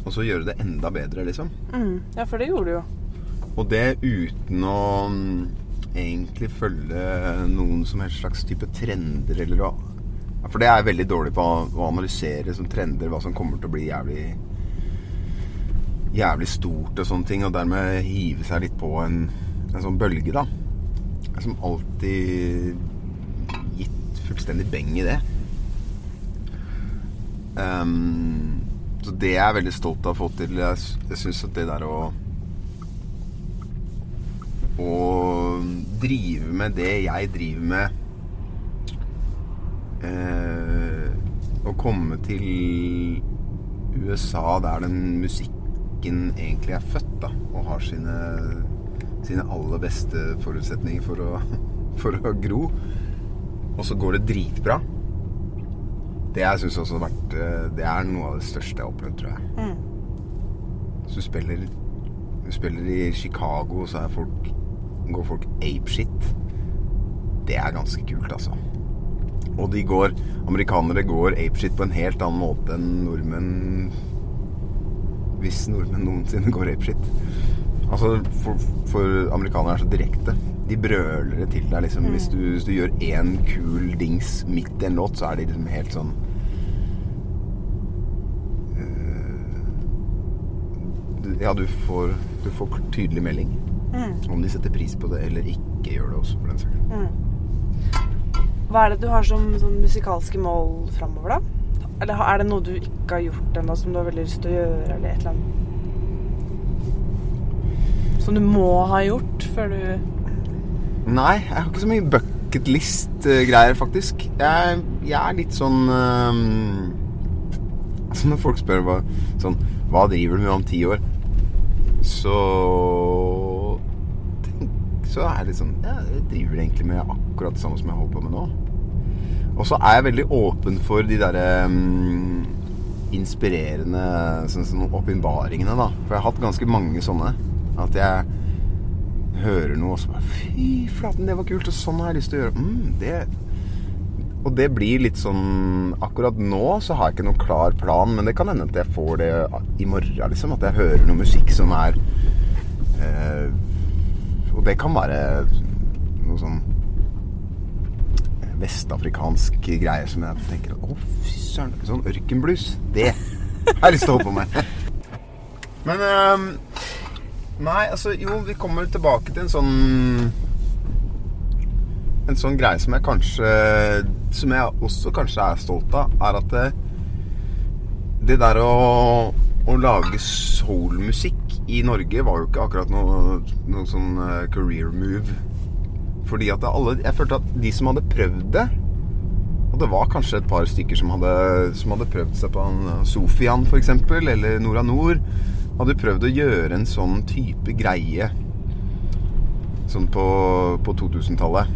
Og så gjøre det enda bedre, liksom. mm. Ja, for det gjorde du jo. Og det uten å mm, egentlig følge noen som helst slags type trender eller hva. For det er jeg veldig dårlig på å analysere som trender, hva som kommer til å bli jævlig Jævlig stort og sånne ting, og dermed hive seg litt på en, en sånn bølge, da. Jeg som alltid gitt fullstendig beng i det. Um, så det er jeg veldig stolt av å få til. Jeg, jeg syns at det der å Å drive med det jeg driver med eh, Å komme til USA der den musikken egentlig er født, da, og har sine, sine aller beste forutsetninger for å, for å gro, og så går det dritbra. Det jeg syns også har vært eh, Det er noe av det største jeg har opplevd, tror jeg. Mm. Hvis du spiller, du spiller i Chicago, så er folk, går folk apeshit. Det er ganske kult, altså. Og de går Amerikanere går apeshit på en helt annen måte enn nordmenn Hvis nordmenn noensinne går apeshit. Altså, for, for amerikanere er så direkte. De brøler det til deg, liksom. Hvis, du, hvis du gjør én kul dings midt i en låt, så er de liksom helt sånn du- Ja, du får, du får tydelig melding. Mm. Om de setter pris på det eller ikke gjør det også, for den saks skyld. Hva er det du har som sånn musikalske mål framover, da? Eller er det noe du ikke har gjort ennå, som du har veldig lyst til å gjøre, eller et eller annet? Som du må ha gjort før du Nei, jeg har ikke så mye bucketlist-greier, faktisk. Jeg, jeg er litt sånn um, Altså når folk spør hva, sånn, hva driver du med om ti år, så Så er jeg litt sånn Ja, jeg driver egentlig med akkurat det samme som jeg holder på med nå. Og så er jeg veldig åpen for de derre um, inspirerende sånn, sånn åpenbaringene, da. For jeg har hatt ganske mange sånne. At jeg hører noe og så bare Fy flaten, det var kult, og sånn har jeg lyst til å gjøre. Mm, det Og det blir litt sånn Akkurat nå så har jeg ikke noen klar plan, men det kan hende at jeg får det i morgen, liksom. At jeg hører noe musikk som er eh, Og det kan være noe sånn eh, vestafrikansk greie som jeg tenker Å, fy søren. Sånn ørkenblues. Det har jeg lyst til å holde på med. Men um, Nei, altså jo, vi kommer tilbake til en sånn En sånn greie som jeg kanskje Som jeg også kanskje er stolt av, er at det, det der å, å lage soulmusikk i Norge var jo ikke akkurat noe, noe sånn eh, career move. Fordi at alle Jeg følte at de som hadde prøvd det Og det var kanskje et par stykker som hadde, som hadde prøvd seg på en eh, Sofian f.eks., eller Nora Nord. Hadde prøvd å gjøre en sånn type greie sånn på, på 2000-tallet.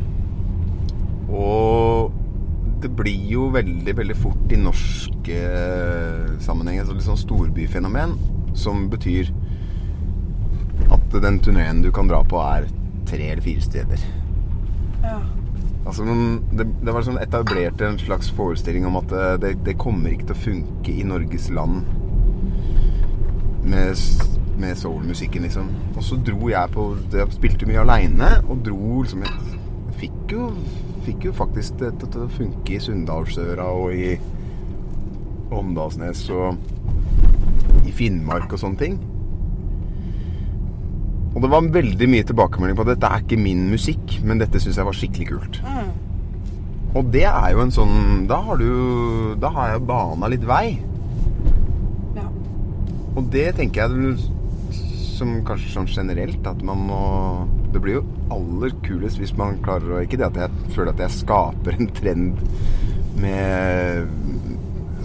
Og det blir jo veldig, veldig fort i norske sammenhenger et litt sånn storbyfenomen som betyr at den turneen du kan dra på, er tre eller fire steder. Ja. Altså, det, det var sånn etablert en slags forestilling om at eh, det, det kommer ikke til å funke i Norges land med, med soulmusikken, liksom. Og så dro jeg på Jeg spilte mye aleine og dro liksom Jeg, jeg fikk jo Fikk jo faktisk det til å funke i Sunndalsøra og i Åndalsnes og i Finnmark og sånne ting. Og det var veldig mye tilbakemelding på at dette er ikke min musikk, men dette syns jeg var skikkelig kult. Mm. Og det er jo en sånn Da har du Da har jeg bana litt vei. ja. Og det tenker jeg som kanskje sånn generelt at man må Det blir jo aller kulest hvis man klarer å Ikke det at jeg føler at jeg skaper en trend med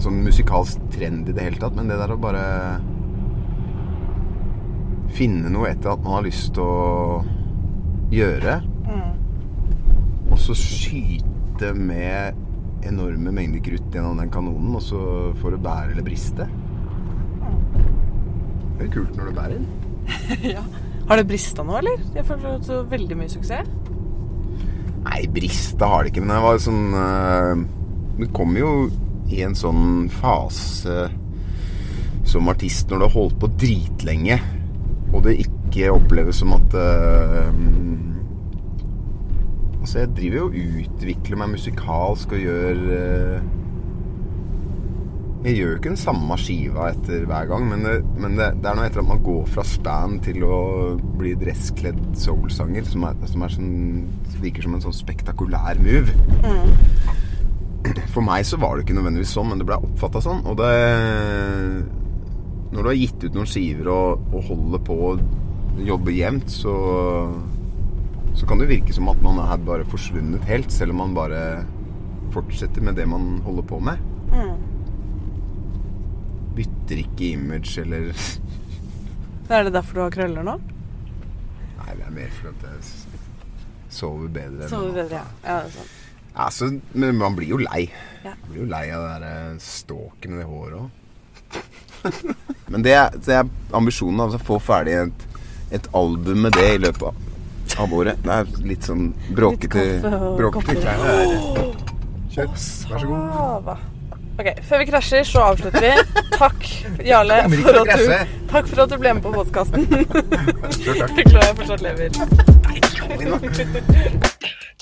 sånn musikalsk trend i det hele tatt, men det der å bare finne noe etter at man har lyst til å gjøre, Mm. og så skyte med enorme mengder krutt gjennom den kanonen, og så får det bære eller briste. Det er kult når det bærer. ja. Har det brista nå, eller? Jeg føler så veldig mye suksess. Nei, briste har det ikke, men det var sånn uh, Det kom jo i en sånn fase som artist når du har holdt på dritlenge, og det ikke oppleves som at uh, Altså, jeg driver jo og utvikler meg musikalsk og gjør uh, Jeg gjør jo ikke den samme skiva etter hver gang, men, det, men det, det er noe etter at man går fra stand til å bli dresskledd soulsanger, som, er, som er sånn, virker som en sånn spektakulær move. For meg så var det ikke nødvendigvis sånn, men det ble oppfatta sånn. Og det Når du har gitt ut noen skiver og, og holder på å jobbe jevnt, så så kan det virke som at man er bare forsvunnet helt, selv om man bare fortsetter med det man holder på med. Mm. Bytter ikke image eller Er det derfor du har krøller nå? Nei, det er mer for at jeg sover bedre. Sover bedre, ja. ja det er sant. Ja, så, men man blir jo lei. Ja. Man blir jo lei av det der ståken i håret òg. men det er, det er ambisjonen. Altså få ferdig et, et album med det i løpet av, av året. Det er litt sånn bråkete Bråkete Kjør. Vær så god. Ok, Før vi krasjer, så avslutter vi. Takk, Jarle, for at du, takk for at du ble med på podkasten. Beklager. Jeg fortsatt lever.